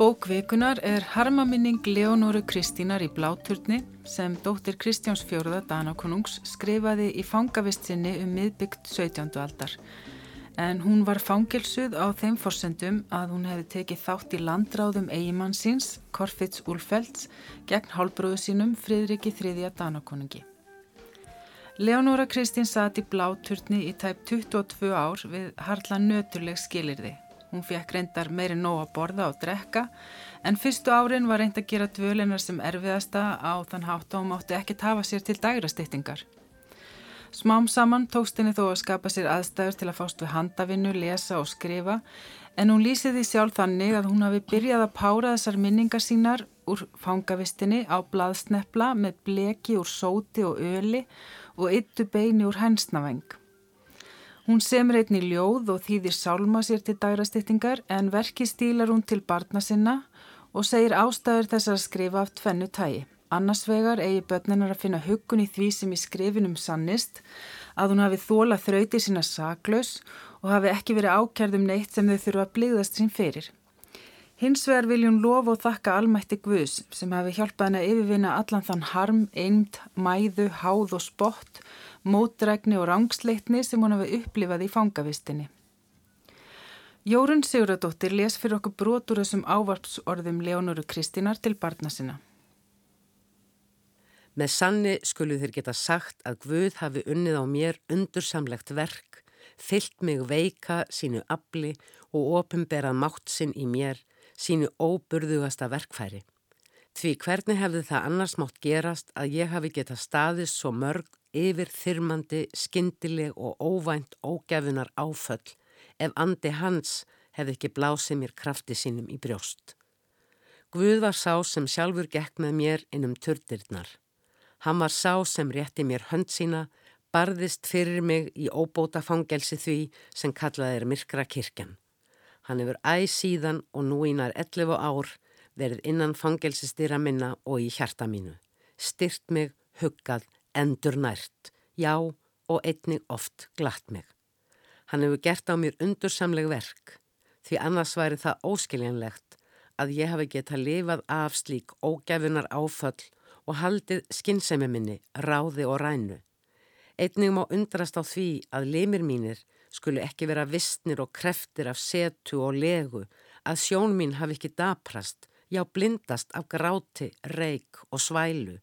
Bókvikunar er harmaminning Leonóru Kristínar í Bláturni sem dóttir Kristjáns Fjóruða Danakonungs skrifaði í fangavistinni um miðbyggt 17. aldar. En hún var fangelsuð á þeim forsendum að hún hefði tekið þátt í landráðum eigimann síns, Korfits Úlfelds, gegn hálbröðu sínum Fridriki III. Danakonungi. Leonóra Kristín satt í Bláturni í tæp 22 ár við harla nöturleg skilirði Hún fekk reyndar meiri nóg að borða og drekka en fyrstu árin var reynd að gera dvölinar sem erfiðasta á þann hátt og hún mátti ekkert hafa sér til dægrastýttingar. Smám saman tókst henni þó að skapa sér aðstæður til að fást við handavinnu, lesa og skrifa en hún lýsið því sjálf þannig að hún hafi byrjað að pára þessar minningar sínar úr fangavistinni á blaðsnepla með bleki úr sóti og öli og yttu beini úr hensnaveng. Hún semur einni ljóð og þýðir sálma sér til dagrastýttingar en verki stílar hún til barna sinna og segir ástæður þessar að skrifa af tvennu tægi. Annars vegar eigi börninar að finna huggun í því sem í skrifinum sannist, að hún hafi þóla þrauti sína saklaus og hafi ekki verið ákjærðum neitt sem þau þurfa að blíðast sín fyrir. Hins vegar vil hún lofa og þakka almætti Guðs sem hafi hjálpað henn að yfirvinna allan þann harm, eind, mæðu, háð og spott mótrækni og rángsleitni sem hún hafi upplifað í fangavistinni. Jórun Siguradóttir les fyrir okkur brotur þessum ávarpsorðum Leónuru Kristínar til barna sinna. Með sanni skulu þér geta sagt að Guð hafi unnið á mér undursamlegt verk, fyllt mig veika sínu afli og ofinberað mátt sinn í mér, sínu óburðugasta verkfæri. Því hvernig hefði það annars mátt gerast að ég hafi geta staðist svo mörg yfir þyrmandi, skindileg og óvænt ógefunar áföll ef andi hans hefði ekki blásið mér krafti sínum í brjóst. Guð var sá sem sjálfur gekk með mér innum turdirnar. Hann var sá sem rétti mér hönd sína, barðist fyrir mig í óbóta fangelsi því sem kallaði er myrkra kirkjan. Hann hefur æg síðan og nú ínar 11 ár verið innan fangelsistýra minna og í hjarta mínu. Styrt mig, huggað, endur nært, já og einnig oft glatt mig. Hann hefur gert á mér undursamleg verk, því annars væri það óskiljanlegt að ég hafi getað lifað af slík ógæfunar áföll og haldið skinnsemi minni, ráði og rænu. Einnig má undrast á því að limir mínir skulu ekki vera vistnir og kreftir af setu og legu, að sjón mín hafi ekki daprast, já blindast af gráti, reik og svælu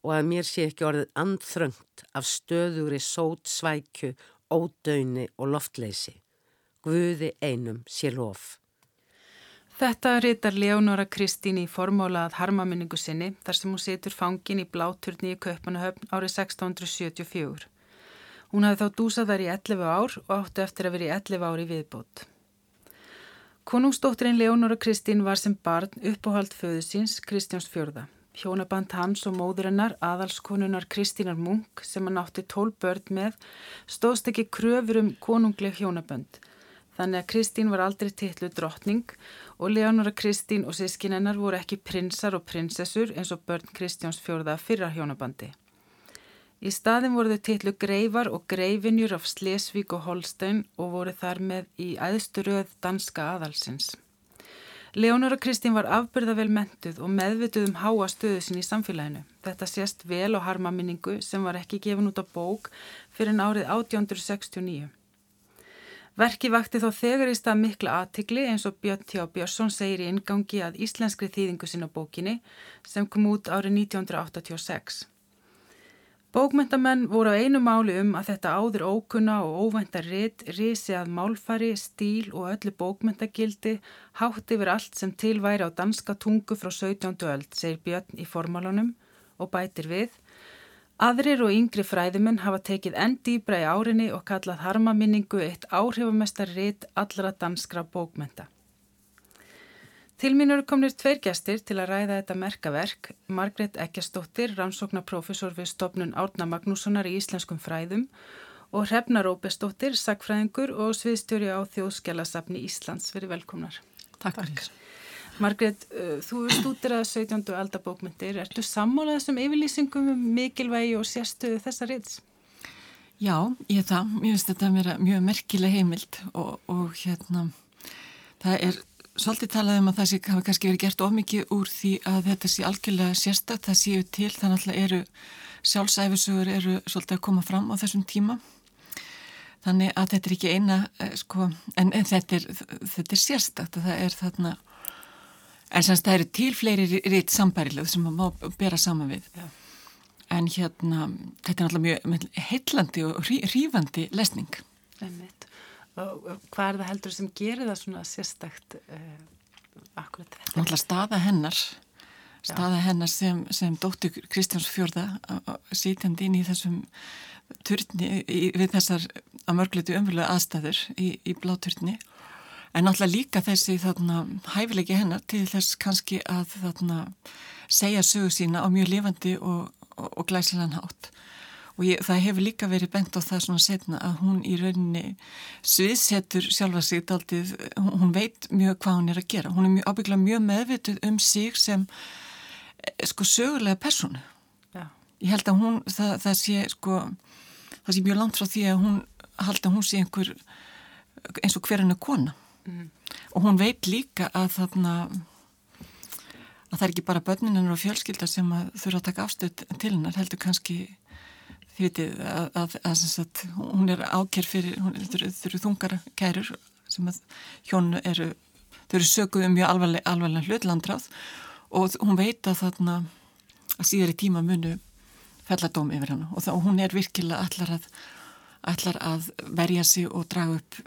og að mér sé ekki orðið andþröngt af stöðugri sót svækju, ódöyni og loftleysi. Guði einum sé lof. Þetta reytar Leonora Kristín í formálað harmaminningu sinni þar sem hún setur fangin í bláturni í Kaupanahöfn árið 1674. Hún hafi þá dúsað þar í 11 ár og áttu eftir að vera í 11 ár í viðbót. Konungsdóttirinn Leonora Kristín var sem barn uppáhald föðu síns Kristjáns fjörða. Hjónaband hans og móðurinnar, aðalskonunar Kristínar Munk sem hann átti tól börn með, stóðst ekki kröfur um konungleg hjónabönd. Þannig að Kristín var aldrei tillu drottning og Leonora Kristín og sískinennar voru ekki prinsar og prinsessur eins og börn Kristjáns fjórða fyrra hjónabandi. Í staðin voru þau tillu greifar og greifinjur af Slesvík og Holstein og voru þar með í æðsturöð danska aðalsins. Leonora Kristín var afbyrða vel mentuð og meðvituð um háa stöðu sín í samfélaginu. Þetta sést vel á harmaminningu sem var ekki gefin út á bók fyrir en árið 1869. Verki vakti þó þegar í stað mikla aðtikli eins og Björn Tjá Björnsson segir í ingangi að íslenskri þýðingu á bókinni sem kom út árið 1986. Bókmentamenn voru á einu máli um að þetta áður ókunna og óvænta ritt risi að málfari, stíl og öllu bókmentagildi hátt yfir allt sem tilværi á danska tungu frá 17. öld, segir Björn í formálunum og bætir við. Aðrir og yngri fræðumenn hafa tekið enn dýbra í árinni og kallað harmaminningu eitt áhrifamestar ritt allra danskra bókmenta. Til mín eru komnir tveir gæstir til að ræða þetta merkaverk, Margret Ekkjastóttir, rannsóknarprofessor við stopnun Árna Magnússonar í Íslenskum fræðum og Hrefna Róbestóttir, sagfræðingur og sviðstjóri á Þjóðskjálasafni Íslands. Verið velkomnar. Takk fyrir. Margret, uh, þú er stúdirað 17. aldabókmyndir. Ertu sammálað þessum yfirlýsingum um mikilvægi og sérstuðu þessa reyðs? Já, ég það. Mér finnst þetta að vera mjög merkileg heimild og, og hérna, það er svolítið talað um að það sé hafa kannski verið gert ofmikið úr því að þetta sé algjörlega sérstak, það séu til þannig að eru sjálfsæfisugur eru svolítið að koma fram á þessum tíma. Þannig að þetta er ekki eina eh, sko, en, en þetta er, þetta er sérstakt að það er þarna en semst það eru til fleiri rít sambærileg sem maður má bera saman við. Já. en hérna þetta er náttúrulega mjög heillandi og rífandi lesning. Einmitt. og hvað er það heldur sem gerir það svona sérstakt uh, akkurat þetta? Náttúrulega staða hennar staða Já. hennar sem, sem dóttur Kristjáns Fjörða sítjandi inn í þessum turni í, við þessar að mörgletu umfjölulega aðstæður í, í bláturni en náttúrulega líka þessi þarna hæfilegi hennar til þess kannski að þarna segja sögu sína á mjög lifandi og, og, og glæsilegan hátt og ég, það hefur líka verið bent á það svona setna að hún í rauninni sviðsetur sjálfa sig daldið, hún veit mjög hvað hún er að gera, hún er mjög, ábygglega mjög meðvituð um sig sem eh, sko sögulega personu Já. ég held að hún, það, það sé sko, það sé mjög langt frá því að hún halda hún sé einhver eins og hver henni kona mm. og hún veit líka að þarna að það er ekki bara börnininn og fjölskylda sem þurfa að taka afstöð til hennar heldur kannski þið vitið að, að, að, að hún er ákjær fyrir, þau eru þungara kærur sem að hjónu eru, þau eru sökuð um mjög alvarlega, alvarlega hlutlandráð og hún veit að þarna að síðar í tíma munu felladóm yfir hann og, og hún er virkilega allar að, allar að verja sig og draga upp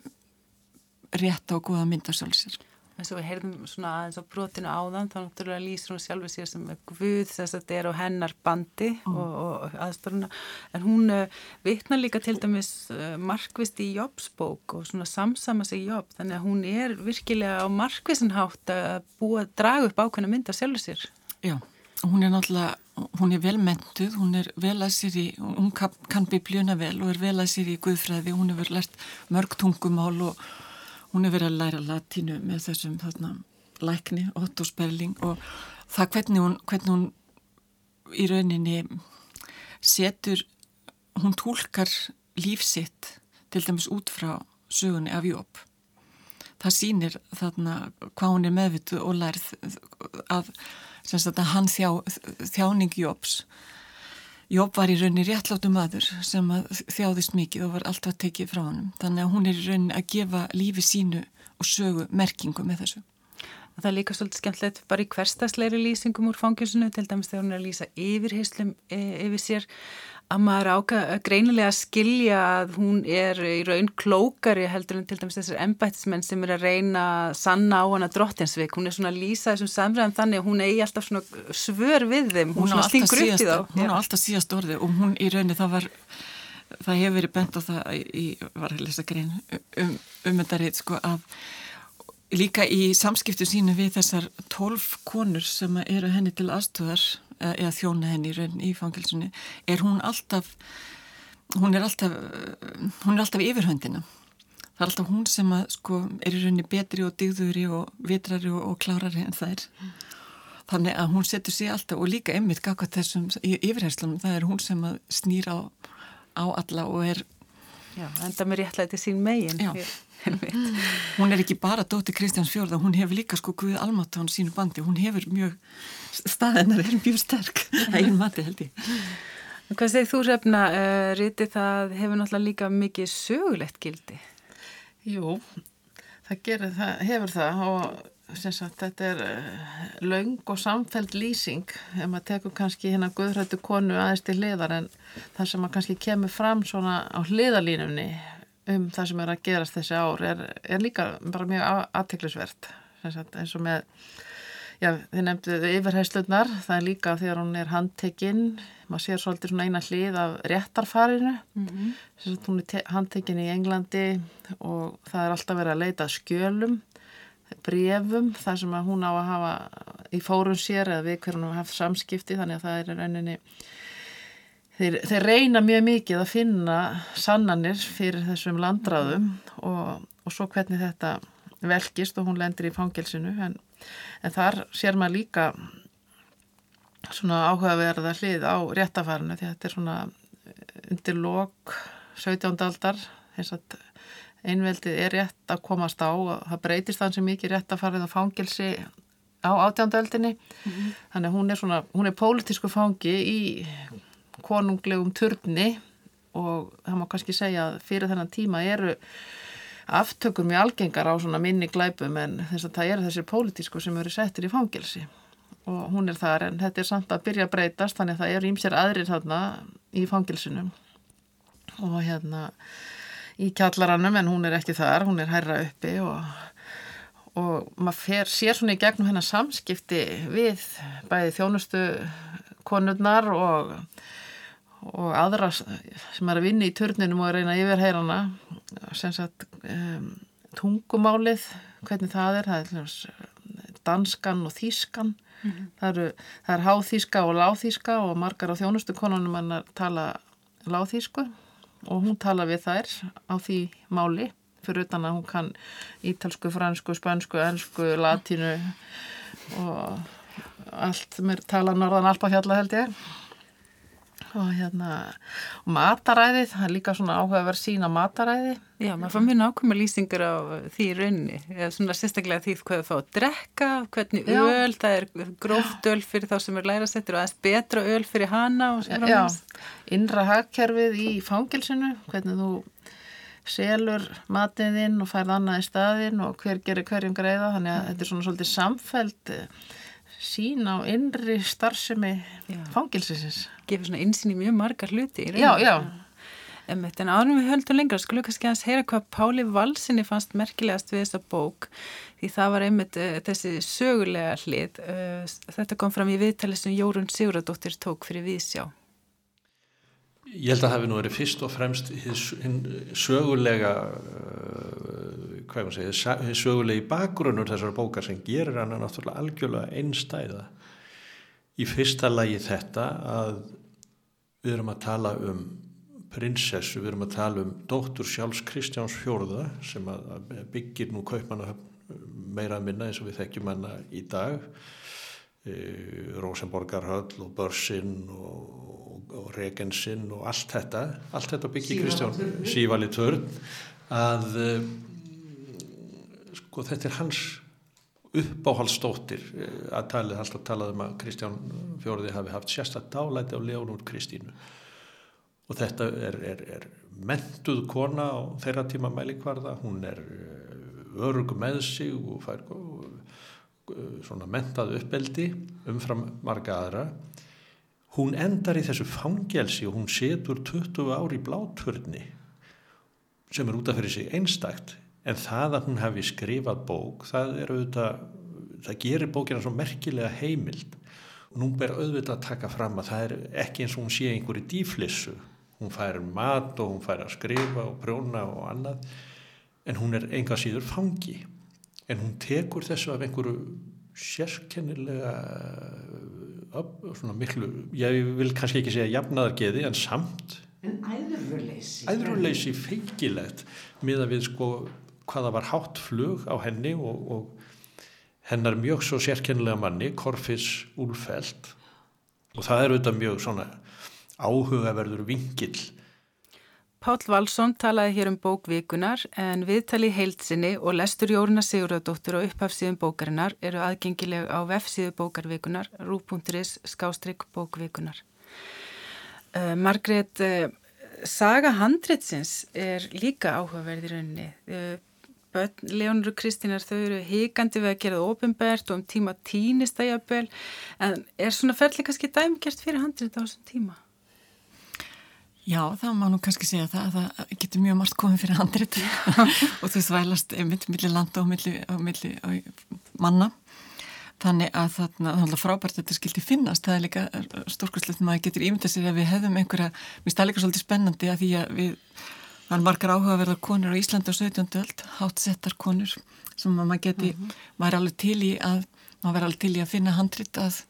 rétta og góða myndasjálfsir eins og við heyrðum svona aðeins á brotinu áðan þá náttúrulega lýsir hún sjálfur sér sem Guð þess að þetta er á hennar bandi mm. og, og aðstofuna en hún uh, vitnar líka til dæmis uh, markvist í jobbsbók og svona samsama sig jobb þannig að hún er virkilega á markvisanhátt að búa að draga upp ákveðna mynda sjálfur sér. Já, hún er náttúrulega hún er velmentuð, hún er vel að sér í hún kann biblíuna vel og er vel að sér í Guðfræði, hún hefur lært mörg tungumál og hún er verið að læra latínu með þessum þarna lækni, Otto Sperling og það hvernig hún, hvernig hún í rauninni setur, hún tólkar lífsitt til dæmis út frá sögunni af Jóp. Það sýnir þarna hvað hún er meðvituð og lærð að, að hann þjá, þjáning Jóps Jóp var í rauninni réttláttu maður sem þjáðist mikið og var alltaf tekið frá hann. Þannig að hún er í rauninni að gefa lífi sínu og sögu merkingu með þessu. Það er líka svolítið skemmtilegt bara í hverstasleiri lýsingum úr fangilsunu, til dæmis þegar hún er að lýsa yfirheyslum e, yfir sér að maður áka greinilega að skilja að hún er í raun klókari heldur en til dæmis þessar embættismenn sem er að reyna að sanna á hana drottinsvik. Hún er svona að lýsa þessum samræðum þannig að hún eigi alltaf svona svör við þeim. Hún, hún svona stingur upp í þá. Hún á alltaf síðast orði og hún í raunni það var, það hefur verið bent á það í, var að lesa grein um, um reyð sko að líka í samskiptu sínu við þessar tólf konur sem eru henni til aðstöðar eða þjóna henni í fangilsunni er hún alltaf hún er alltaf hún er alltaf yfirhöndina. Það er alltaf hún sem að sko er í rauninni betri og digðuri og vitrari og, og klárari en það er þannig að hún setur sig alltaf og líka emmitt gaka þessum yfirherslunum það er hún sem að snýra á, á alla og er Já, enda með réttlæti sín megin Já hún er ekki bara dóti Kristjáns Fjörða, hún hefur líka sko Guð Almátt á hann sínu bandi, hún hefur mjög staðinnar er mjög sterk það er einn mati held ég. Hvað segir þú Hrefna, uh, Riti það hefur náttúrulega líka mikið sögulegt gildi. Jú það gerir það, hefur það og Sagt, þetta er uh, laung og samfæld lýsing. Ef maður tekur kannski hérna guðrættu konu aðeins til hliðar en það sem maður kannski kemur fram svona á hliðalínunni um það sem er að gerast þessi ár er, er líka bara mjög aðtiklisvert eins og með já, þið nefnduðu yfirhæslunar það er líka þegar hún er handtekinn maður sér svolítið svona eina hlið af réttarfarinu. Mm -hmm. hún er handtekinn í Englandi og það er alltaf verið að leita skjölum brefum þar sem að hún á að hafa í fórum sér eða við hverjum hafa haft samskipti. Þannig að það er rauninni þeir, þeir reyna mjög mikið að finna sannanir fyrir þessum landráðum og, og svo hvernig þetta velkist og hún lendir í fangelsinu en, en þar sér maður líka svona áhugaverða hlið á réttafarinu því að þetta er svona undir lok 17. aldar eins og einveldið er rétt að komast á og það breytist þann sem mikið rétt að fara í fangilsi á átjánduöldinni mm -hmm. þannig að hún er svona, hún er pólitísku fangi í konunglegum turni og það má kannski segja að fyrir þennan tíma eru aftökum í algengar á svona minni glæpum en þess að það eru þessir pólitísku sem eru settir í fangilsi og hún er þar en þetta er samt að byrja að breytast þannig að það eru ímsér aðrir þarna í fangilsinum og hérna í kjallaranum en hún er ekki þar, hún er hærra uppi og, og maður fer, sér svona í gegnum hennar samskipti við bæði þjónustu konurnar og, og aðra sem er að vinna í turninum og að reyna yfirheirana sem sagt um, tungumálið, hvernig það er, það er danskan og þískan mm -hmm. það, eru, það er háþíska og láþíska og margar á þjónustu konunum hann að tala láþísku og hún tala við þær á því máli. Fyrir utan að hún kann ítalsku, fransku, spansku, ennsku, latínu og allt með tala norðan alpafjalla held ég og hérna og mataræði, það er líka svona áhuga að vera sína mataræði. Já, maður fann mjög nákvæmlega lýsingar á því raunni, eða svona sérstaklega því hvað það fá að drekka, hvernig Já. öl það er gróft öl fyrir þá sem er lærasettur og aðeins betra öl fyrir hana Já, innra hagkerfið í fangilsinu, hvernig þú selur matiðinn og færð annað í staðinn og hver gerir hverjum greiða, þannig að þetta er svona svolítið samfæld sín á innri starfsemi fangilsins. Gefur svona einsinn í mjög margar hluti. Já, já. En árum við höldum lengra, skulum kannski að heyra hvað Páli Valsinni fannst merkilegast við þessa bók, því það var einmitt uh, þessi sögulega hlið. Uh, þetta kom fram í viðtali sem Jórun Siguradóttir tók fyrir Vísjá. Ég held að það hefði nú verið fyrst og fremst sögulega uh, hvað maður segja, sögulegi bakgrunnur þessar bókar sem gerir hana náttúrulega algjörlega einstæða. Í fyrsta lagi þetta að við erum að tala um prinsessu, við erum að tala um dóttur sjálfs Kristjáns Fjórða sem að byggir nú kaupmanna meira að minna eins og við þekkjum hana í dag. e, Rosenborgarhöll og Börsinn og, og, og Regensinn og allt þetta allt þetta byggir Kristján Sívali Törn að sko þetta er hans uppáhaldsdóttir. Eh, að talið alltaf talað um að Kristján Fjóriði hafi haft sérstaklega dálæti á Leonúr Kristínu. Og þetta er, er, er mentuð kona á þeirra tíma mælikvarða, hún er eh, örug með sig og fær eh, svona mentað uppeldi umfram marga aðra. Hún endar í þessu fangelsi og hún setur 20 ári í blátturni sem er út af fyrir sig einstakt. En það að hún hafi skrifað bók það er auðvitað það gerir bókina svo merkilega heimild. Og nú ber auðvitað að taka fram að það er ekki eins og hún sé einhverju díflissu hún fær mat og hún fær að skrifa og prjóna og annað en hún er enga síður fangi en hún tekur þessu af einhverju sérkennilega svona miklu, ég vil kannski ekki segja jafnaðargeði en samt en æðruleysi æðruleysi feikilegt með að við sko hvaða var hátt flug á henni og, og hennar mjög svo sérkennilega manni, Korfis Úlfeld og það er auðvitað mjög svona áhugaverður vingill. Pál Valsson talaði hér um bókvíkunar en viðtali heilsinni og lestur Jórna Sigurðardóttur og upphafsíðum bókarinnar eru aðgengileg á vefsíðu bókarvíkunar rú.is skástrygg bókvíkunar. Uh, Margrét, uh, saga handritsins er líka áhugaverð í rauninni. Uh, börn, Leonur og Kristínar, þau eru híkandi við að gera það ofinbært og um tíma jafnvel, en er svona ferli kannski dæmgjert fyrir handrið á þessum tíma? Já, það má nú kannski segja það að það getur mjög margt komið fyrir handrið og þú þvælast einmitt millir landa og millir, millir manna þannig að er frábært að þetta skildi finnast það er líka stórkurslegt maður getur ímyndað sér að við hefðum einhverja, við stæðum líka svolítið spennandi að því að við er margar áhugaverðar konur á Íslanda á 17. öld, hátsettar konur sem maður geti, mm -hmm. maður er alveg til í að, maður er alveg til í að finna handrit að,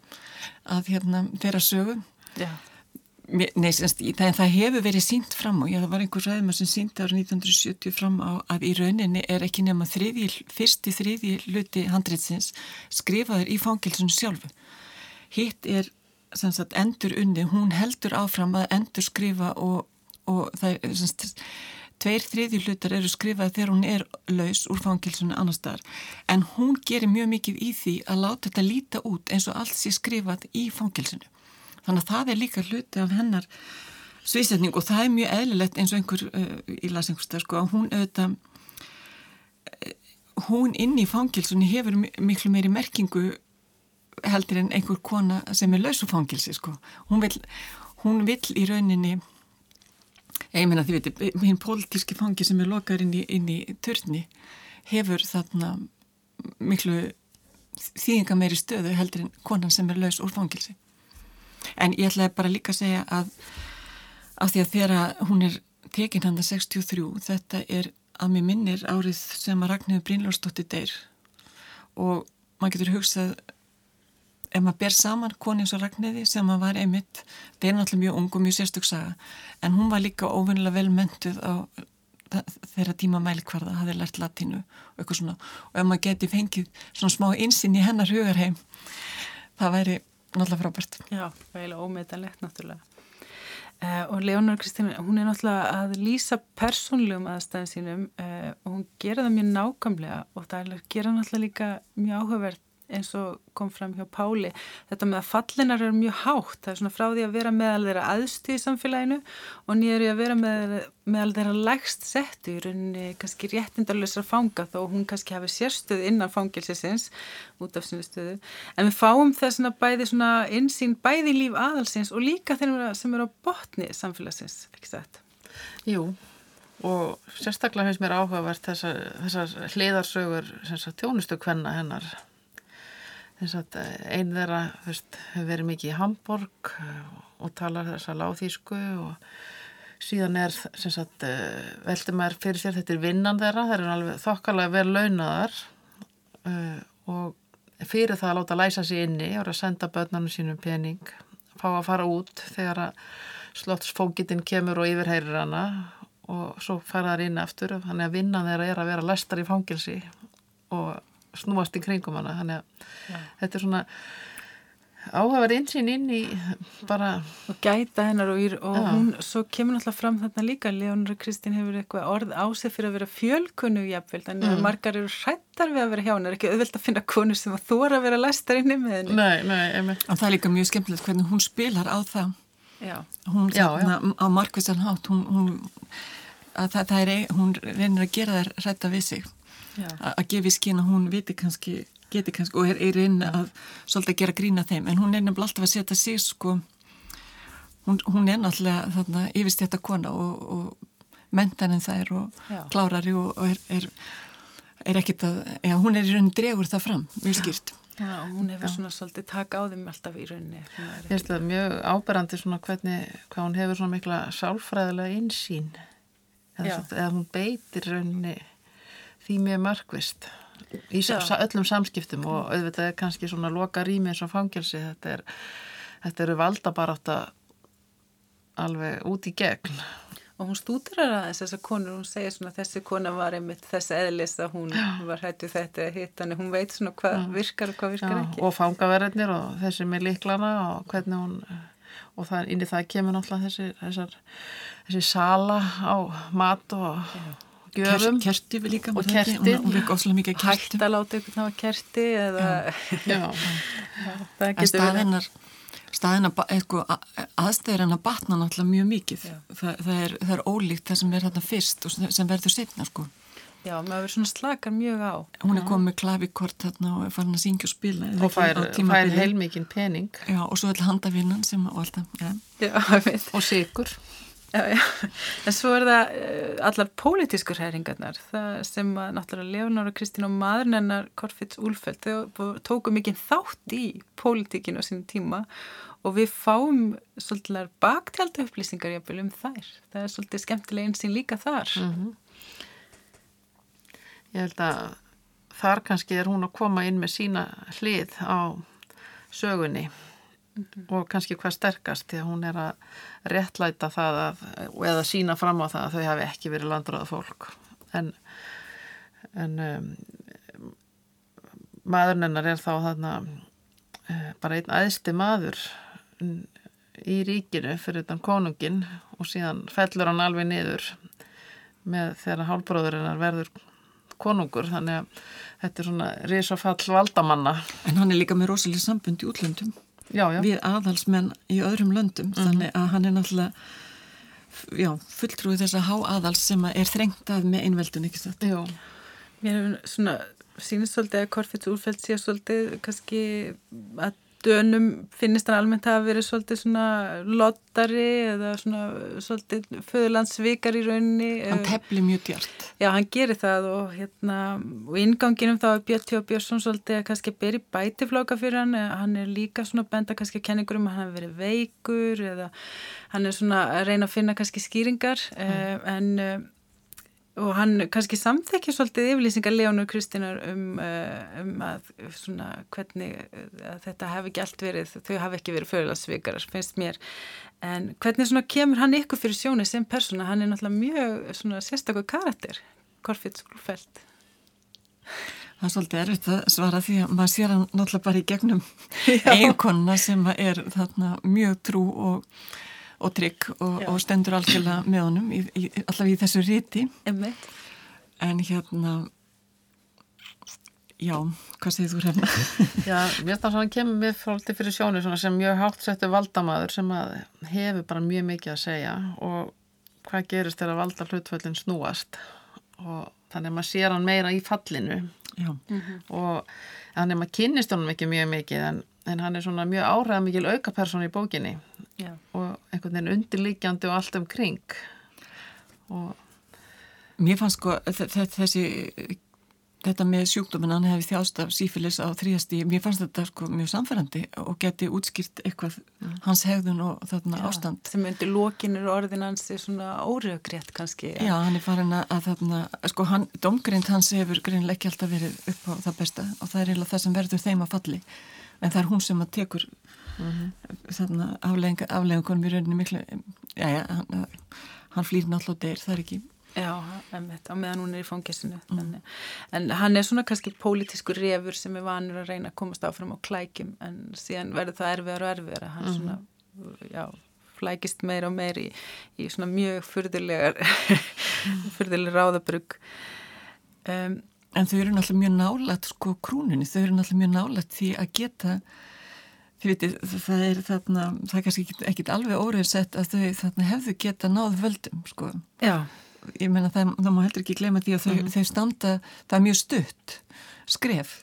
að hérna þeirra sögu. Já. Nei, semst, það, það hefur verið sínt fram og já, það var einhver ræðum sem sínt árið 1970 fram á að í rauninni er ekki nema þriðji, fyrsti þriðji luti handritsins skrifaður í fangilsun sjálfu. Hitt er sagt, endur unni, hún heldur áfram að endur skrifa og og það er semst, tveir þriðju hlutar eru skrifaði þegar hún er laus úr fangilsunni annar staðar. En hún gerir mjög mikið í því að láta þetta líta út eins og allt sé skrifað í fangilsunni þannig að það er líka hluti af hennar sviðsetning og það er mjög eðlilegt eins og einhver uh, í lasingustar sko að hún auðvitað uh, hún inn í fangilsunni hefur miklu meiri merkingu heldur en einhver kona sem er lausu fangilsi sko. Hún vil, hún vil í rauninni ég meina því veitir, hinn pólitíski fangi sem er lokar inn í, inn í törni hefur þarna miklu þýðinga meiri stöðu heldur en konan sem er laus úr fangilsi. En ég ætlaði bara líka að segja að af því að þegar hún er tekinn hann að 63, þetta er að mér minnir árið sem að Ragnhjóður Brínlórsdóttir deyr. Og maður getur hugsað ef maður ber saman koni eins og Ragnhjóði sem maður var einmitt, það er náttúrulega mjög ung og mjög sérstöksaga, en hún var líka óvinnilega vel mentuð á þeirra tíma mælikvarða, hafði lært latínu og eitthvað svona, og ef maður geti fengið svona smá insinn í hennar hugarheim það væri náttúrulega frábært. Já, eiginlega ómetanlegt náttúrulega. Uh, og Leonor Kristín, hún er náttúrulega að lýsa persónlegum aðstæðin sínum uh, og hún gera það mjög nákvæmlega og það er að gera náttúrulega líka mjög áhugavert eins og kom fram hjá Páli. Þetta með að fallinar eru mjög hátt það er svona frá því að vera meðal þeirra aðstu í samfélaginu og nýður í að vera með, meðal þeirra lægst settu í rauninni kannski réttindarlösra fanga þó hún kannski hafi sérstöð innan fangilsins út af sinu stöðu. En við fáum þess að bæði svona insýn bæði líf aðalsins og líka þeirra sem eru á botni samfélagsins, ekki sett? Jú og sérstaklega finnst mér áhugavert þessar, þessar hliðarsögur tjónustu kvenna hennar einn þeirra hefur verið mikið í Hamburg eh, og talar þessa láþísku og síðan er sagt, eh, veldur maður fyrir sér þetta er vinnan þeirra, þeir eru alveg þokkalega vel launaðar og fyrir það að láta læsa sér inni og að senda börnarnu sínum pening fá að fara út þegar að slottsfókitinn kemur og yfirheirir hana og svo fara það inn aftur. Þannig að vinnan þeirra er að vera lestar í fangilsi og snúast í kringum hana þannig að Já. þetta er svona áhafar einsinn inn í bara og gæta hennar og, ír, og hún svo kemur náttúrulega fram þarna líka Leonora Kristín hefur eitthvað orð á sig fyrir að vera fjölkunnu jafnvel þannig að mm. margar eru hrættar við að vera hjá hennar ekki auðvelt að finna konu sem að þóra að vera læstar inni með henni nei, nei, og það er líka mjög skemmtilegt hvernig hún spilar á það já. hún já, já. á markvistan hátt hún, hún, það, það er, hún reynir að gera þær hrætta við sig að gefa í skinn að hún viti kannski, geti kannski og er, er inn að svolítið gera grína þeim. En hún er nefnilega alltaf að setja sig sko hún, hún er náttúrulega þarna yfirst þetta kona og, og mentaninn það er og já. klárari og, og er, er, er ekkit að, já hún er í rauninni dregur það fram, mjög skýrt. Já, hún hefur svona svolítið taka á þeim alltaf í rauninni. Ég veist það mjög áberandi svona hvernig, hvað hún hefur svona mikla sálfræðilega einsýn eða, eða hún beitir rauninni því mjög markvist í Já. öllum samskiptum og auðvitað er kannski svona loka rými eins og fangelsi þetta, er, þetta eru valdabaráta alveg út í gegn og hún stúdrar aðeins þessar konur, hún segir svona þessi kona var einmitt þess eðlis að hún Já. var hættu þetta hitt, þannig hún veit svona hvað virkar og hvað virkar Já. ekki og fangaverðinir og þessi með líklana og hvernig hún og það, inn í það kemur náttúrulega þessi, þessar, þessi sala á mat og gjöfum kerti við líka og kerti hægt að láta ykkur ná kerti eða en staðinnar staðinnar aðstæðir hann að batna náttúrulega mjög mikið Þa, það, er, það er ólíkt það sem er þarna fyrst og sem verður setna sko Já, maður verður svona slakar mjög á. Hún er komið með klavikort þarna og er farin að syngja og spila. Og fær, fær heilmikinn pening. Já, og svo er handavinnan sem og alltaf. Ja. Já, og sigur. Já, já, en svo er það uh, allar pólitískur hæringarnar, það sem að náttúrulega Leonára Kristín og maðurinn hennar Korfitz Úlfeld, þau tóku mikið þátt í pólitíkinu á sínum tíma og við fáum svolítið baktjálta upplýsingar um þær, það er svolítið skemmtilega einsinn líka þar. Mm -hmm. Ég held að þar kannski er hún að koma inn með sína hlið á sögunni mm -hmm. og kannski hvað sterkast því að hún er að réttlæta það að, eða sína fram á það að þau hafi ekki verið landröða fólk. En, en um, maðurnennar er þá þarna uh, bara einn aðsti maður í ríkinu fyrir utan konungin og síðan fellur hann alveg niður með þegar hálbróðurinnar verður konungur. Þannig að þetta er svona risafall valdamanna. En hann er líka með rosalega sambund í útlöndum já, já. við aðhalsmenn í öðrum löndum Mhm. þannig að hann er náttúrulega já, fulltrúið þess að há aðhals sem að er þrengt að með einveldun ekki satt. Mér hefur svona sínist svolítið að Korfits úrfeld sé svolítið kannski að dönum finnist hann almennt að verið svolítið svona lottari eða svona svolítið föðurlandsvikar í rauninni. hann Eh, tefli mjög djart Já, hann gerir það og hérna og innganginum þá er Björn T. Björnsson svolítið að kannski beri bætiflóka fyrir hann eða hann er líka svona benda kannski að kenningur um að hann verið veikur eða hann er svona að reyna að finna kannski skýringar mm. en uh, og hann kannski samþekja svolítið yfirlýsingar Leónu Kristínar um, uh, um að svona hvernig uh, að þetta hef ekki allt verið, þau hafi ekki verið fyrirlagsvikarar, finnst mér. En hvernig svona kemur hann ykkur fyrir sjóni sem persóna, hann er náttúrulega mjög svona sérstakur karakter, Korfits Úlfeld það er svolítið erfitt að svara því að maður sér hann náttúrulega bara í gegnum eiginkonuna sem er þarna mjög trú og, og trygg og, og stendur algjörlega með honum í, í, allavega í þessu ríti Einmitt. en hérna já, hvað segir þú hrefna? Já, mér finnst það svona kemur mér fólkið fyrir sjónu svona sem mjög hátt settu valdamaður sem að hefur bara mjög mikið að segja og hvað gerist þegar valda hlutföllin snúast. Og þannig að maður sér hann meira í fallinu. Já, og þannig að maður kynnist honum ekki mjög mikið en, en hann er svona mjög áræða mikil aukapersón í bókinni Já. og einhvern veginn undirlíkjandi og allt um kring og Mér fannst sko þe- þe- þessi þetta með sjúkdóminn hann hefði þjást af sífilis á þrjasti, mér fannst þetta sko mjög samfærandi og geti útskýrt eitthvað hans hegðun og þarna ástand. Sem undir lokinur orðin hans er svona óröggrétt kannski Já, hann er farin að, að þarna, sko hann, domgrind hans hefur greinlega ekki alltaf verið upp á það besta og það er eiginlega það sem verður þeim að falli. En það er hún sem að tekur þarna aflegginga, afleggingunum í rauninni miklu, já, já, hann, hann flýr náttúrulega og deyr, það er ekki Já, einmitt, á meðan hún er í fangessinu mm. en hann er svona kannski pólitískur refur sem er vanur að reyna að komast áfram á klækjum en síðan verður það erfiðar og erfiðar hann svona, já, flækist meir og meir í, í svona mjög furðulegar furðulegar ráðabrugg. Um, En þau eru náttúrulega mjög nálægt sko krúnunni, þau eru náttúrulega mjög nálægt því að geta þið veitir, það er þarna það er kannski ekkit, ekkit alveg óriðsett að þau þarna hefðu geta náð völdum sko, Já, ég meina það, það má heldur ekki gleyma því að þau, þau standa það er mjög stutt skref.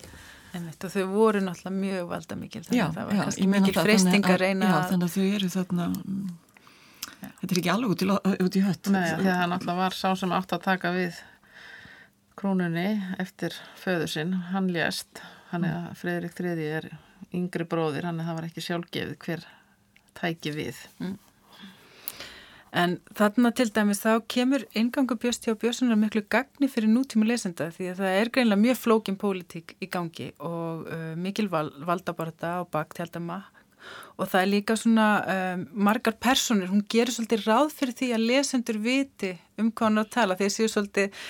Einmitt, og þau voru náttúrulega mjög valda mikil þannig já, að það var já, kannski mikil það, freysting að reyna já, þannig að þau eru þarna mm, þetta er ekki alveg út í, út í hött. Nei, því að hann alltaf var sá sem átt að taka við krúnunni eftir föður sinn, hann lést hann er að Fredrik III er yngri bróðir, hann er það var ekki sjálfgefið hver tæki við. En þarna til dæmis þá kemur ingangu Björsti og Björnssonar miklu gagni fyrir nútíma lesenda því að það er greinlega mjög flókin pólitík í gangi og uh, mikil val, valdabarta og baktjaldama og það er líka svona um, margar personur, hún gerir svolítið ráð fyrir því að lesendur viti um hvað hann er að tala, þeir séu svolítið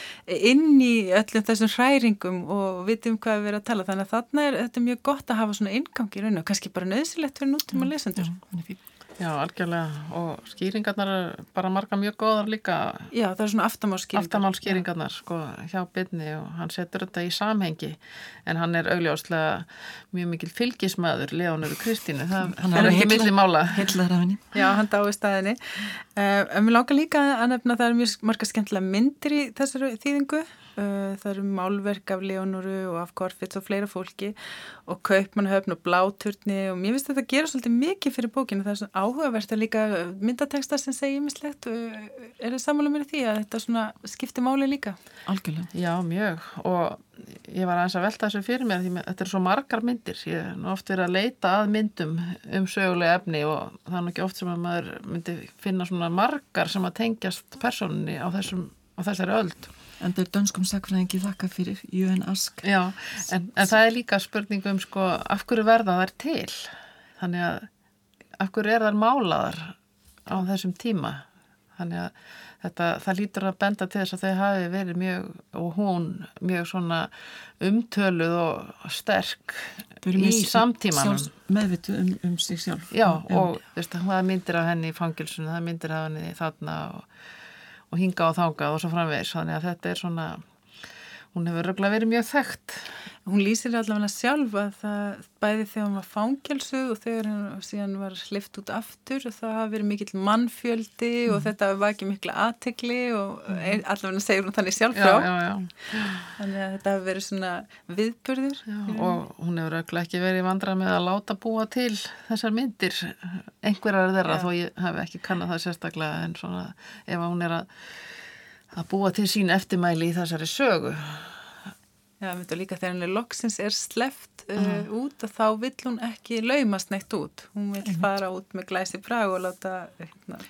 inn í öllum þessum hræringum og viti um hvað við erum að tala þannig að þarna er þetta mjög gott að hafa svona ingang í rauninu og kannski bara nöðsilegt fyrir nútíma lesendur. hann er fín Já, algjörlega og skýringarnar er bara marga mjög góðar líka Já, það er svona aftamálskýringar. aftamálskýringarnar sko hjá byrni og hann setur þetta í samhengi en hann er augljóslega mjög mikil fylgismæður Leonur Kristínu, það Hann er ekki milli mála heillar af henni Já, hann dái staðinni. Uh, en mér langar líka að nefna að það eru mjög marga skemmtilega myndir í þessari þýðingu. Uh, það eru málverk af Leonoru og af Korfits og fleira fólki og Kaupmannhöfn og Bláturni og mér finnst þetta að gera svolítið mikið fyrir bókinu. Það er svona áhugavert að líka myndateksta sem segja mislegt. Er það samanlega mér í því að þetta svona skiptir máli líka? algjörlega. Já, mjög. Og ég var aðeins að velta þessu fyrir mér því að þetta er svo margar myndir. Ég er nú oft verið að leita að myndum um sögulega efni og það er nú ekki oft sem að maður myndi finna svona margar sem að tengjast personinni á, þessum, á þessari öld. En það er dönskum sakfræðingi þakka fyrir. Jön Ask. Já, en, en það er líka spurning um sko, af hverju verða þær til? Þannig að hverju er þær málaðar á þessum tíma? Þannig að þetta, það lítur að benda til þess að þau hafi verið mjög og hún mjög svona umtöluð og sterk í samtímanum. meðvitu um, um sig sjálf. Já, Um- og þú veist, það myndir af henni í fangilsunu, það myndir af henni þarna og, og hinga og þángað og svo framvegs þannig að þetta er svona hún hefur röglega verið mjög þekkt Hún lýsir allavega sjálf að það bæði þegar hún var fangelsuð og þegar hún síðan var slift út aftur og það hafi verið mikill mannfjöldi mm. og þetta var ekki mikla aðtegli og mm. allavega segir hún þannig sjálf frá. Já, já, já. Þannig að þetta hafi verið svona viðburður. Já, og hún hefur röglega ekki verið vandrað með að láta búa til þessar myndir einhverjar þeirra þó ég hef ekki kannad það sérstaklega en svona ef hún er að að búa til sín eftirmæli í þessari sögu. Já, myndu líka þegar henni loksins er sleft uh, uh, út og þá vill hún ekki laumast neitt út. Hún vill fara út með glæsi brag og láta... Hérna,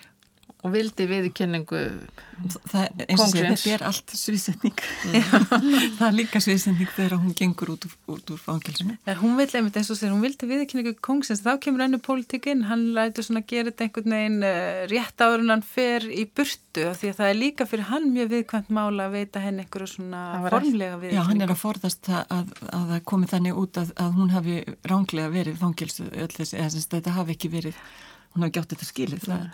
og vildi viðkynningu kongins. Þetta er allt sviðsending. Mm. það er líka sviðsending þegar hún gengur út, út úr fangilsinu. Hún vil einmitt eins og sér, hún vildi viðkynningu kongins. Þá kemur ennu pólitíkinn, hann lætur svona gera þetta einhvern veginn uh, rétt áður en hann fer í burtu því að það er líka fyrir hann mjög viðkvæmt mála að veita henni einhverju svona formlega viðkynningu. Já, hann er að forðast að, að, að það komi þannig út að, að hún hafi ránglega verið fangilsu, þetta hafi ekki verið hún hafi gjátt þetta skilið það,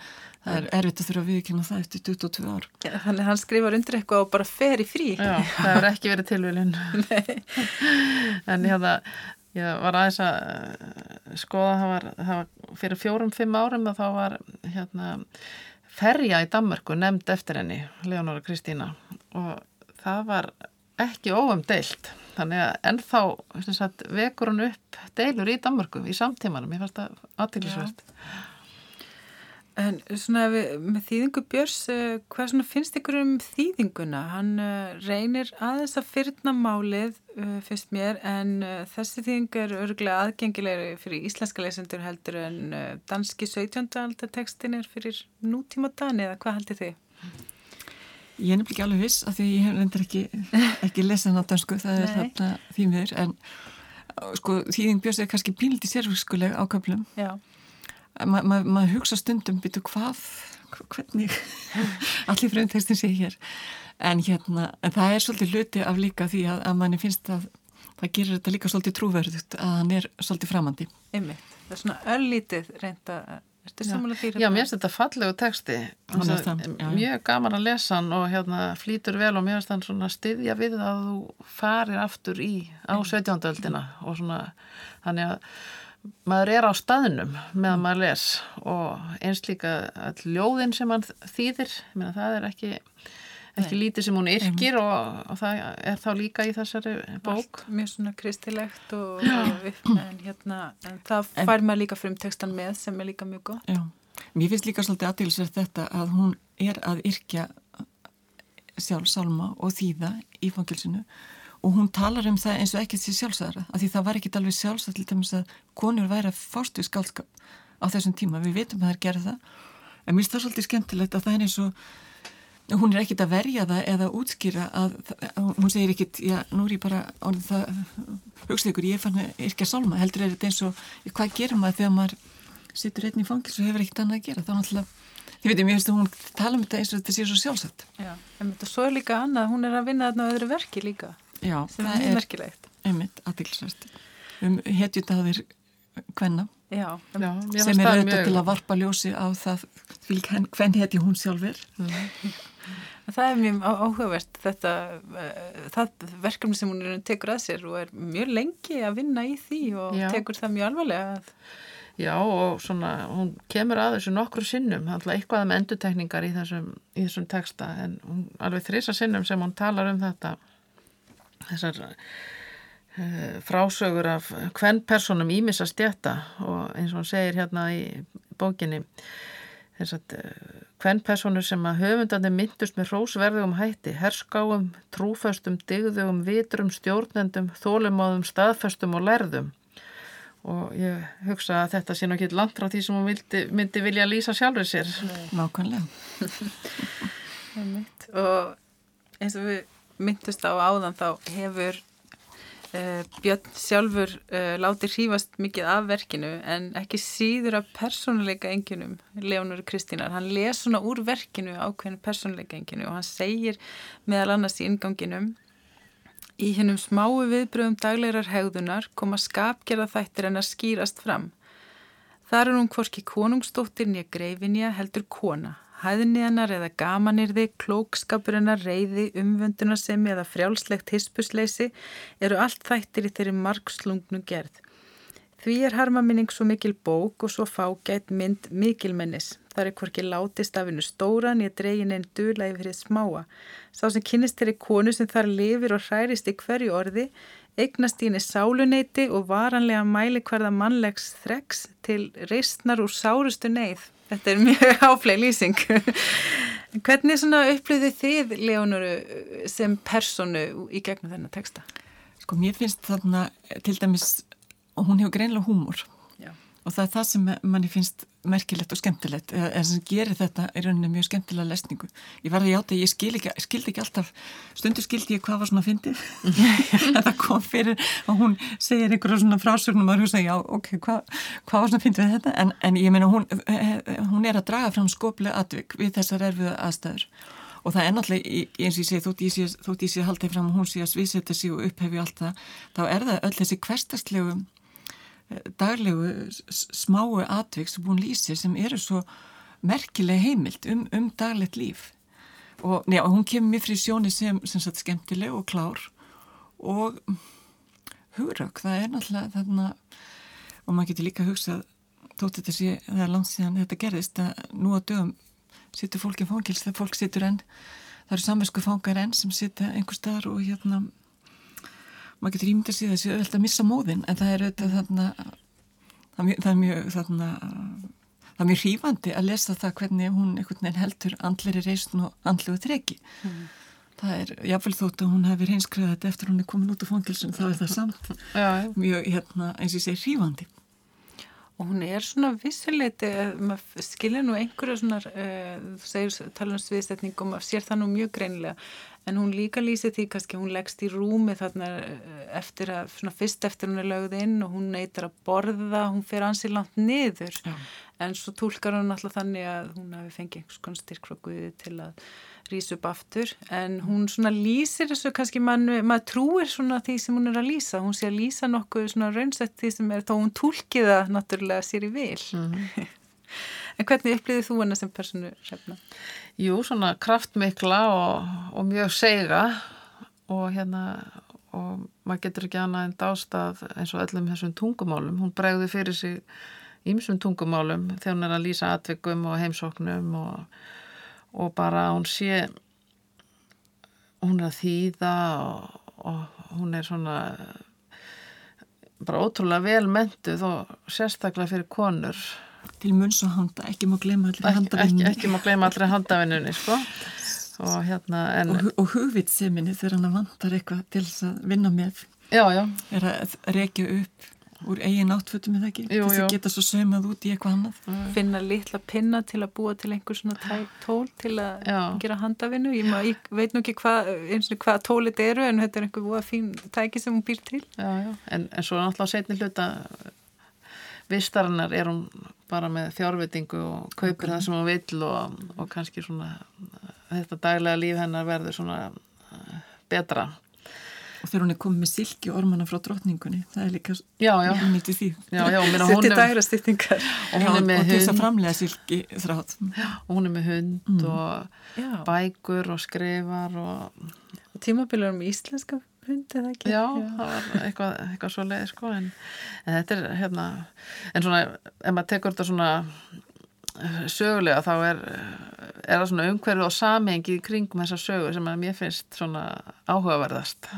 það er erfitt að þurfa að viðkynna það eftir 22 ár. Þannig að hann skrifar undir eitthvað og bara fer í frí. Já, það hefur ekki verið tilvílin en hérna ég var aðeins að eh, skoða það var, það var fyrir fjórum-fimm árum og þá var hérna ferja í Danmarku nefnd eftir henni Leonora Kristína. Og það var ekki óumdeilt. Þannig að ennþá sagt, vekur hann upp deilur í Danmarku í samtímanum, ég fannst það aðtýrlisvert En svona við, með þýðingu Björns, uh, hvað svona finnst ykkur um þýðinguna? Hann uh, reynir aðeins að fyrna málið, uh, finnst mér, en þessi þýðing er örgulega aðgengilegri fyrir íslenska leysendur heldur en danski 17. aldar tekstin er fyrir nútíma dani eða hvað heldur þið? Ég er nefnilega ekki alveg viss af því ég hef reyndir ekki, ekki lesan á dansku, það er þarna þýmiður, en sko þýðing Björns er kannski píliti sérfiskuleg ákaflum. Já maður ma ma hugsa stundum býtu hvað, hvernig allir frumtekstin sé hér? En hérna, en það er svolítið hluti af líka því að, að manni finnst að það gerir þetta líka svolítið trúverðut að hann er svolítið framandi. Einmitt, það er svona öllítið reynda Já, já mér finnst þetta fallegu texti. Mjög gaman að lesa hann og hérna flýtur vel og mér finnst hann svona styðja við að þú farir aftur í á 17. öldina og svona þannig að maður er á staðnum meðan maður les og eins líka all ljóðin sem hann þýðir Meina, það er ekki, ekki lítið sem hún yrkir og, og það er þá líka í þessari bók. Allt mjög svona kristilegt og, og en, hérna, en það fær maður líka frum textan með sem er líka mjög gott. Já. Mér finnst líka svolítið aðtilsverð þetta að hún er að yrkja sjálf salma og þýða í fangilsinu og hún talar um það eins og ekkert sér sjálfsæðara af því það var ekkert alveg sjálfsæð til dæmis að konur væri að fástu í skaldskap á þessum tíma, við veitum að það er gerð það. En mér finnst það svolítið skemmtilegt að það er eins og hún er ekkert að verja það eða útskýra að, að hún segir ekkert, já, nú er ég bara ánum það, hugsa ykkur, ég fann ekki að salma, heldur er þetta eins og hvað gerum maður þegar maður sittur einn í fangils og hefur ekkert annað að gera, þá náttúrulega Þið veitum, ég finnst að hún tala um þetta eins og þetta sé svo sjálfsagt. Já, en þetta svo líka annað, hún er að vinna þarna öðru verki líka. Já, sem það er merkilegt einmitt aðtilsvært um hetjutaðir hvenna Já, Já sem er auðvitað til að varpa ljósi á það hvern hetji hún sjálfur. Það er mjög áhugavert þetta það verkefni sem hún tekur að sér og er mjög lengi að vinna í því og Já. tekur það mjög alvarlega Já og svona hún kemur að þessu nokkru sinnum eitthvað með endutekningar í þessum, í þessum texta en hún, alveg þrýsa sinnum sem hún talar um þetta þessar uh, frásögur af hvern personum ímis að stjæta og eins og hann segir hérna í bókinni þess að uh, hvern personur sem að höfundandi myndust með hrósverðugum hætti, herskáum, trúföstum, digðugum, vitrum, stjórnendum, þólumáðum, staðföstum og lærðum og ég hugsa að þetta sé nokkið langt frá því sem hún myndi, myndi vilja lýsa sjálfur sér. Nákvæmlega. og eins og við myndust á áðan þá hefur uh, Björn sjálfur uh, látið hrífast mikið af verkinu en ekki síður af persónuleika enginum, Leonur Kristínar hann les svona úr verkinu ákveðinu persónuleika enginu og hann segir meðal annars í inganginum Í hennum smáu viðbröðum daglegar hegðunar koma skapgerða þættir en að skýrast fram. Þar er hún hvorki konungsdóttir nýja greifinja heldur kona, Hæðni hennar eða gamanirði, klókskapur hennar, reyði, umvöndunarsemi eða frjálslegt hispusleysi eru allt þættir í þeirri margslungnu gerð. Því er harmaminning svo mikil bók og svo fágætt mynd mikilmennis. Það er hvorki látist af hennu stóran, ég dregin einn dula yfir þið smáa. Sá sem kynist þeirri konu sem þar lifir og hærist í hverju orði, eignast í henni sáluneyti og varanlega mæli hverða mannlegs þreks til reistnar úr sárustu neyð. Þetta er mjög áfleg lýsing. Hvernig upplýði þið, Leonuru, sem personu í gegnum þennan texta? Sko, mér finnst þarna til dæmis hún hefur greinlega húmor Já. og það er það sem manni finnst merkilegt og skemmtilegt eða sem gerir þetta í rauninni mjög skemmtilega lesningu. Ég var að játa, ég skil ekki, skildi ekki alltaf stundur skildi ég hvað var svona að fyndi þetta kom fyrir og hún segir einhverja svona frásögnum og þú segir já, ok, hvað hva var svona að fyndi við þetta? En, en ég meina hún, hún er að draga fram skoplega atvik við þessar erfiða aðstæður. Og það er náttúrulega, eins og ég segi, þótt ég sé, þótt ég sé haldið fram og hún sé að sviðsetta sig og upphefi allt það, þá er það öll þessi hverstastlegu daglegu smáu atvik sem hún lýsir sem eru svo merkileg heimild um, um daglegt líf. Og, njá, hún kemur mér fri sjóni sem, sem sagt, skemmtileg og klár og hugrökk, það er náttúrulega þarna og maður getur líka að hugsa þótt þetta sé, það er langt síðan þetta gerðist að nú á dögum sittur fólk í fangils þegar fólk sittur enn það eru samversku fangar enn sem sitta einhver staðar og hérna maður getur ímynda sig þessi öll að missa móðin en það er auðvitað þarna það er mjög þarna það er mjög hrífandi að lesa það hvernig hún einhvern veginn heldur andleri reysn og andlegu treki mm. það er jáfnveil þótt að hún hefur heimskriðað þetta eftir hún er komin út á fangilsum þá er það samt mjög hérna, eins og ég segi hrífandi. Og hún er svona vissuleiti maður skilja nú einhverja svona uh, þú segir tala um sviðstetningum maður sér það nú mjög greinlega en hún líka lýsi því kannski hún leggst í rúmi þarna eh, eftir að, svona fyrst eftir hún er lögð inn og hún neytar að borða, hún fer ansið langt niður Já. en svo tólkar hún alltaf þannig að hún hafi fengið einhvers konar styrkrokuði til að rýsa upp aftur en hún svona lýsir þessu kannski mann, maður trúir svona því sem hún er að lýsa, hún sé að lýsa nokkuð svona raunsett því sem er þá hún tólkiða náttúrulega sér í vil mm -hmm. En hvernig upplýðið þú hana sem personu hrefna? Jú, svona kraftmikla og, og mjög seiga og hérna og maður getur ekki annað en dástað eins og öllum þessum tungumálum. Hún bregði fyrir sig ímsum tungumálum þegar hún er að lýsa atvikum og heimsóknum og, og bara hún sé hún er að þýða og, og hún er svona bara ótrúlega vel mentuð og sérstaklega fyrir konur til munns og handa, ekki má glema allir handavinnunni ekki, ekki má glema allir handavinnunni sko. og hérna en... og, og hugvitseminni þegar hann vantar eitthvað til þess að vinna með. Já, já. er að rekja upp úr eigin áttfötum eða ekki? Jú, þess að geta svo sömað út í eitthvað annað. Finna litla pinna til að búa til einhver svona tól til að já. gera handavinnu. Ég, má, ég veit nú ekki hvað hva tólit eru en þetta er einhver búa fín tæki sem hún býr til. En, en svo náttúrulega setni hluta vistarinnar er hún bara með fjárvitingu og kaupir okay. það sem hún vill og, og kannski svona þetta daglega líf hennar verður svona uh, betra og þegar hún er komið með silki ormana frá drotningunni það er líka já, já. nýttið því setti dagra stýttingar og hún er með og þess að framlega silki þrátt og hún er með hund mm. og bækur og skrifar og, og tímabilur um íslenska hund eða ekki já, já. það var eitthvað, eitthvað svo leið sko en, en þetta er hérna en svona, ef maður tekur þetta svona eh, sögulega þá er er það svona umhverfið og samengi í kringum þessa sögu sem að mér finnst svona áhugaverðast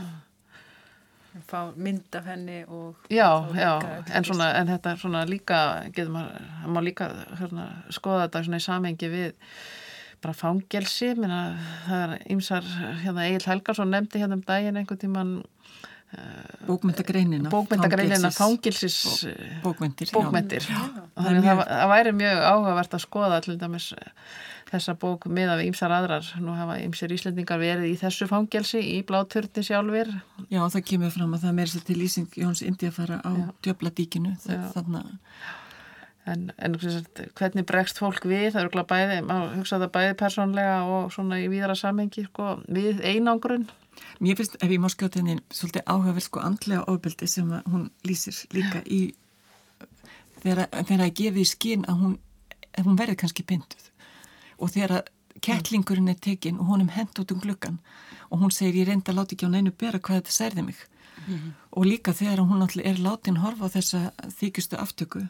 fá mynd af henni og já, já, en svona en þetta svona líka, getur maður maður líka hérna, skoða þetta svona í samengi við bara fangelsi, minna, það er ymsar, hérna Egil Helgarsson nefndi hérna um daginn einhvern tíman uh, bókmyndagreinina bókmyndagreinina, fangelsis bókmyndir, bókmyndir. Þannig að það, væri mjög áhugavert að skoða til dæmis þessa bók með af ymsar aðrar. Nú hafa ymsir íslendingar verið í þessu fangelsi í bláturni sjálfur Já, það kemur fram að það meir sér til lýsing Jóns Indiafara á djöbladíkinu þannig að En, en hvernig bregst fólk við, það eru bæði, maður hugsa það bæði persónlega og svona í víðara samhengi sko, við einangrun. Mér finnst, ef ég má skjóta henni, svolítið áhugaverð sko andlega ofbeldi sem hún lýsir líka í, þegar það gefið í skinn að hún, hún verði kannski pinduð. og þegar kettlingurinn er tekinn og honum hent út um gluggan og hún segir ég reynda að láta ekki á neinu bera hvað þetta særði mig mm -hmm. og líka þegar hún er látin horfa á þessa þykistu aftöku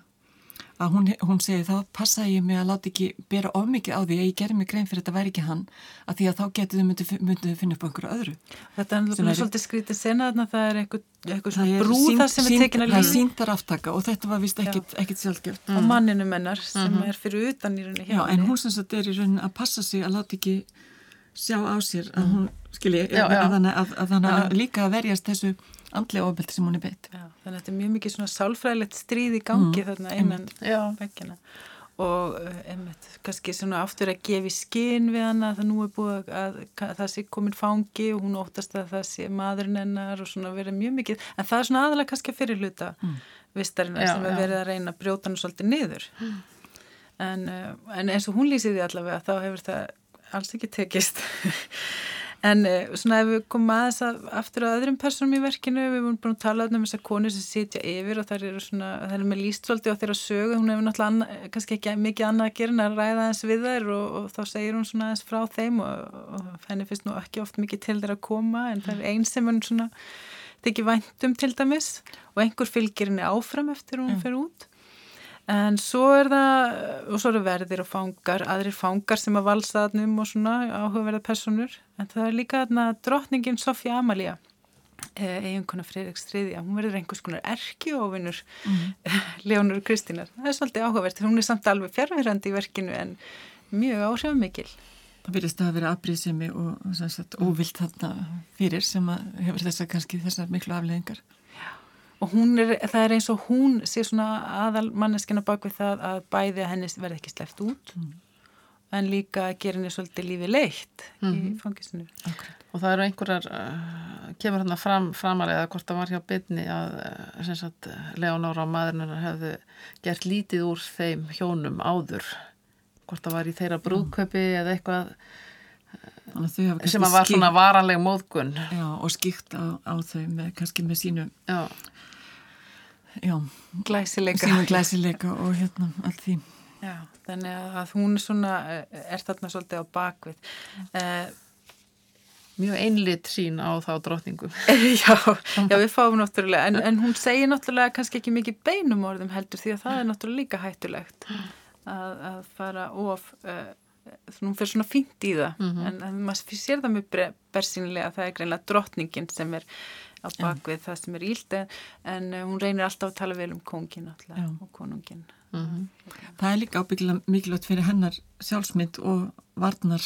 að hún, hún segi þá passa ég mig að láta ekki bera of mikið á því að ég gerði mig grein fyrir þetta væri ekki hann að því að þá getur þau myndið myndi finna upp einhverju öðru. Þetta er alveg svolítið skrítið sena þarna það er eitthvað, svona brúða sem er tekin að lífa Það er síndar aftaka og þetta var vist ekkit, ekkit sjálfgeft mm. Á manninu mennar sem mm -hmm. er fyrir utan í rauninni Já en hún sem sagt er í rauninni að passa sig að láta ekki sjá á sér að hún skilji að þannig að líka að verjast þessu andlega ofbeldi sem hún er beitt Já, þannig að þetta er mjög mikið svona sálfræðilegt stríð í gangi mm. þarna innan vekkina og eh, einmitt, kannski svona aftur að gefi skinn við hana það nú er búið að, að það sé komin fangi og hún óttast að það sé maðurinn hennar og svona verið mjög mikið en það er svona aðalega kannski að fyrir hluta mm. vistarinnar já, sem er verið að reyna að brjóta hann svolítið niður mm. en, eh, en eins og hún lýsiði allavega þá hefur það alls ekki tekist En eh, svona ef við komum aðeins að, aftur á öðrum personum í verkinu, við vorum búin að tala um þessar konur sem sitja yfir og það eru svona, það er með lístfóldi á þeirra sögu, hún hefur náttúrulega anna, kannski ekki mikið annað að gera en að ræða eins við þær og, og þá segir hún svona eins frá þeim og, og henni finnst nú ekki oft mikið til þeirra að koma en það er eins sem hún svona tekið væntum til dæmis. Og einhver fylgir henni áfram eftir hún mm. fer út En svo er það, og svo eru verðir og fangar, aðrir fangar sem að valsa þarnum og svona áhugaverða personur. En það er líka þarna drotningin Sofja Amalía, eh, eiginkona Freiriks Stríðja. Hún verður einhvers konar erkjófinur mm. Leonur Kristínar. Það er svolítið áhugavert, hún er samt alveg fjárverðandi í verkinu en mjög áhrifamikil. Það virðist að vera aðbríðsemi og sagt, óvilt þarna fyrir sem hefur þessar kannski þessar miklu afleðingar og er, það er eins og hún sé svona aðal manneskina bak við það að bæði að henni verði ekki sleft út mm. en líka að gera henni svolítið lífi leitt mm. í mhm. fangisinu okay. og það eru einhverjar uh, kemur hérna fram, framalega hvort það var hjá byrni að uh, sagt, Leonóra og maðurinn hefðu gert lítið úr þeim hjónum áður hvort það var í þeirra brúðköpi mm. eða eitthvað sem að var svona varanleg móðgun Já, og skýkt á, á þau með, kannski með sínu já, glæsileika. Sínum glæsileika og hérna allt því. Já, þannig að hún svona, eh, er þarna svolítið á bakvið eh, mjög einlit sín á þá drotningu já, já, við fáum náttúrulega en, en hún segir náttúrulega kannski ekki mikið beinum orðum heldur því að það er náttúrulega líka hættulegt að, að fara of uh, hún fyrir svona fínt í það. Mm -hmm. en, en maður sér það mjög bersinlega að það er greinlega drotningin sem er á bakvið það sem er íld en uh, hún reynir alltaf að tala vel um kongin alltaf og konungin mm -hmm. Það er líka ábyggilega mikilvægt fyrir hennar sjálfsmynd og varnar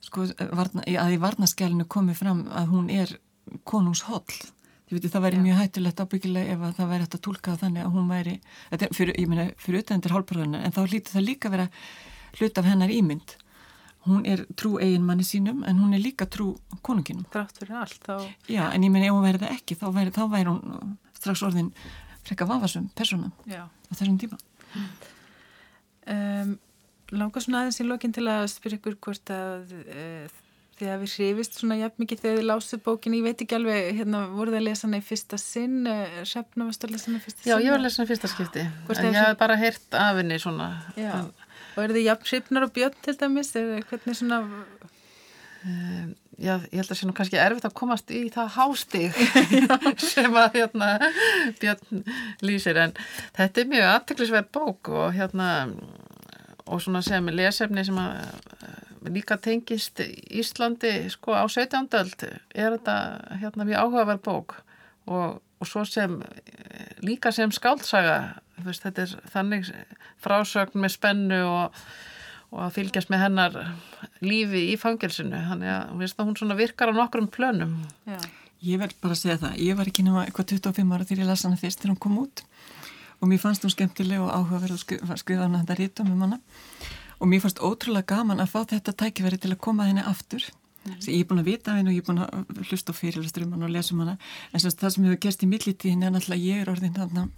sko, varna, að í varnaskjælinu komi fram að hún er konungshóll það væri Já. mjög hættulegt ábyggilega ef það væri hægt að tólka þannig að hún væri fyrir, ég meina, fyrir utendir hálfbörðunar en þá hlýtur það líka að vera hlut af hennar ímynd hún er trú eigin manni sínum en hún er líka trú konunginum. Þrátt fyrir allt þá... Já, en ég menn ef hún verði það ekki þá væri, þá væri hún strax orðin frekka vafasum persónum á þessum tíma. Um, Láka svona aðeins í lokin til að spyrja ykkur hvort að uh, því að við hrifist svona jafn mikið þegar þið lásu bókin, ég veit ekki alveg hérna voru það að lesa hana í fyrsta sinn uh, Sjafna varst að lesa hana í fyrsta sinn? Já, ég var að lesa hana í fyrsta skipti en ég hef bara heyrt af henni svona Já en, Og eru þið jafn hrifnar og björn til dæmis? Er, hvernig svona... Um, já, ég held að það sé nú kannski erfitt að komast í það hástig sem að hérna, björn lýsir en þetta er mjög aðteklisverð bók og hérna og svona sem lesefni sem að eh, líka tengist Íslandi sko á 17. öld er þetta hérna mjög áhugaverð bók og, og svo sem líka sem skáltsaga veist, þetta er þannig frásögn með spennu og, og að fylgjast með hennar lífi í fangilsinu þannig að veist, hún virkar á nokkrum plönum. Já. Ég verð bara að segja það ég var ekki náma eitthvað 25 ára þegar ég lasa hana fyrst þegar hún kom út. Og mér fannst hún skemmtileg og áhugaverð að skrifa hana þetta rítum um hana og mér fannst ótrúlega gaman að fá þetta tækifæri til að koma henni aftur mm. ég er búin að vita henni og ég er búin að hlusta á fyrirlastur um hana og lesa um hana en það sem hefur gerst í millitíðin er náttúrulega ég er orðin þarna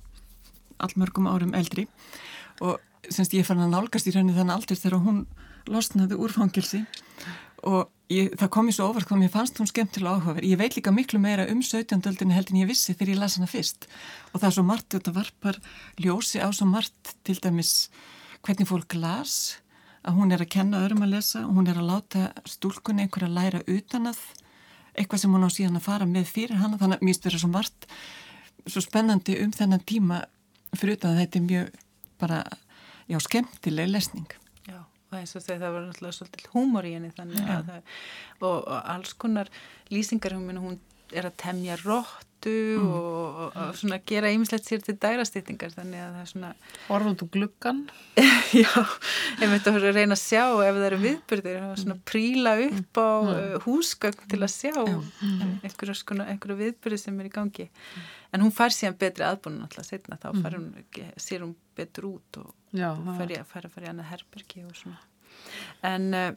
allmörgum árum eldri og semst ég fann að nálgast í raunin þannig aldrei þegar hún losnaði úr fangilsi og ég, það kom ég svo ofart hvað mér fannst hún skemmtilega áhugaverð. Ég veit líka miklu meira um 17. öldinni held en ég vissi þegar ég las hana fyrst og það er svo margt, þetta varpar ljósi á svo margt til dæmis hvernig fólk las að hún er að kenna öðrum að lesa hún er að láta stúlkunni einhver að læra utan að eitthvað sem hún á síðan að fara með fyrir hana þannig að mér styrir svo margt svo spennandi um þennan tíma. Fyrir utan að þetta er mjög bara, já, skemmtileg lesning. Já, og eins og þegar það var náttúrulega svolítið húmor í henni þannig að það, og, og alls konar lýsingar hún er að temja rótt burtu mm. og, og svona gera ýmislegt sér til dærastýtingar þannig að það er svona Orður þú gluggan? Já, ég myndi að reyna að sjá ef það eru viðbyrðir svona mm. príla upp á mm. Húsgögn til að sjá mm. einhverju viðbyrði sem er í gangi en hún fær síðan betri aðbúin alltaf setna þá mm. hún, sér hún betur út og fær í annað herbergi og svona en uh,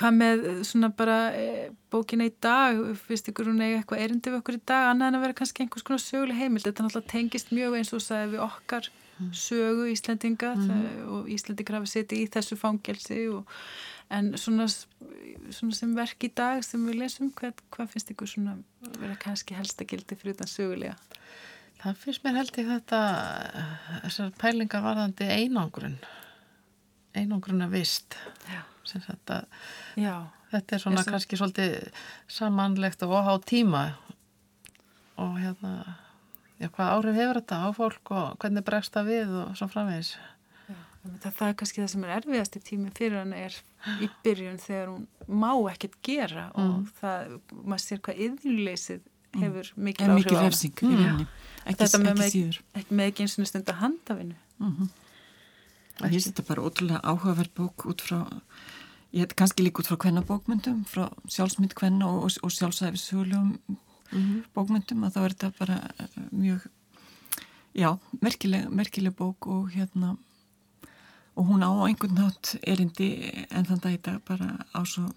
Hvað með eh, svona bara e, bókina í dag, finnst ykkur hún eða eitthvað erindi við okkur í dag, annað en að vera kannski einhvers konar söguleg heimild, þetta náttúrulega tengist mjög eins og sagði við okkar mm. sögu Íslandinga mm -hmm. og Íslandingar hafa setið í þessu fangelsi og, en svona, svona sem verk í dag sem við lesum, hvað, hvað finnst ykkur svona vera kannski helsta gildi fyrir þetta sögulega? Það finnst mér held í þetta, þessar pælingar varðandi einangrun, einangrun að vist. Já þetta, þetta er svona kannski svolítið samanlegt og óhá tíma og hérna já, hvað áhrif hefur þetta á fólk og hvernig bregst það við og svo framvegis það, það er kannski það sem er erfiðast í tími fyrir hann er í byrjun þegar hún má ekkert gera mm. og það, maður sér hvað yðurleysið mm. hefur mm. mikil áhrif á hann þetta með ekki, ekki, ekki eins og stund að handafinu mm -hmm. Ég finnst þetta bara ótrúlega áhugaverð bók út frá Ég heit kannski líka út frá hvenna bókmyndum, frá sjálfsmynd hvenna og, og, og sjálfsæfishugljum mm -hmm. bókmyndum að þá er þetta bara eh, mjög, já, merkileg, merkileg bók og hérna, og hún á einhvern nátt erindi en þann dag þetta bara á svo,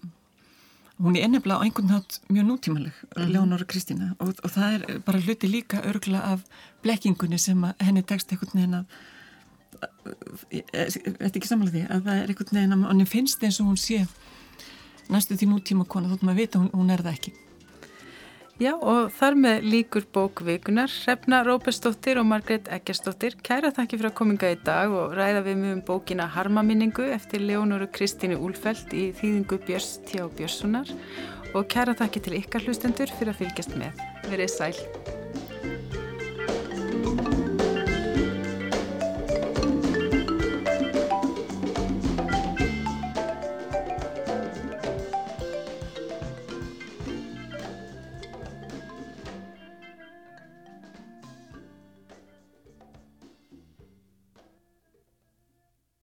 hún er ennefla á einhvern nátt mjög nútímaleg, mm -hmm. Leonora Kristina og, og það er bara hluti líka örgla af blekkingunni sem henni tekst einhvern veginn að þetta er ekki samanlega því að það er einhvern veginn að hann finnst eins og hún sé næstu því nútíma kona þóttum að vita hún, hún er það ekki. Já og þar með líkur bókvikunar Hrefna Rópersdóttir og Margret Eggersdóttir kæra þakki fyrir að kominga í dag og ræða við mjög um bókina Harmaminningu eftir Leónuru Kristínu Úlfeld í þýðingu Björns T. Björnssonar. Og kæra þakki til ykkar hlustendur fyrir að fylgjast með. Verið sæl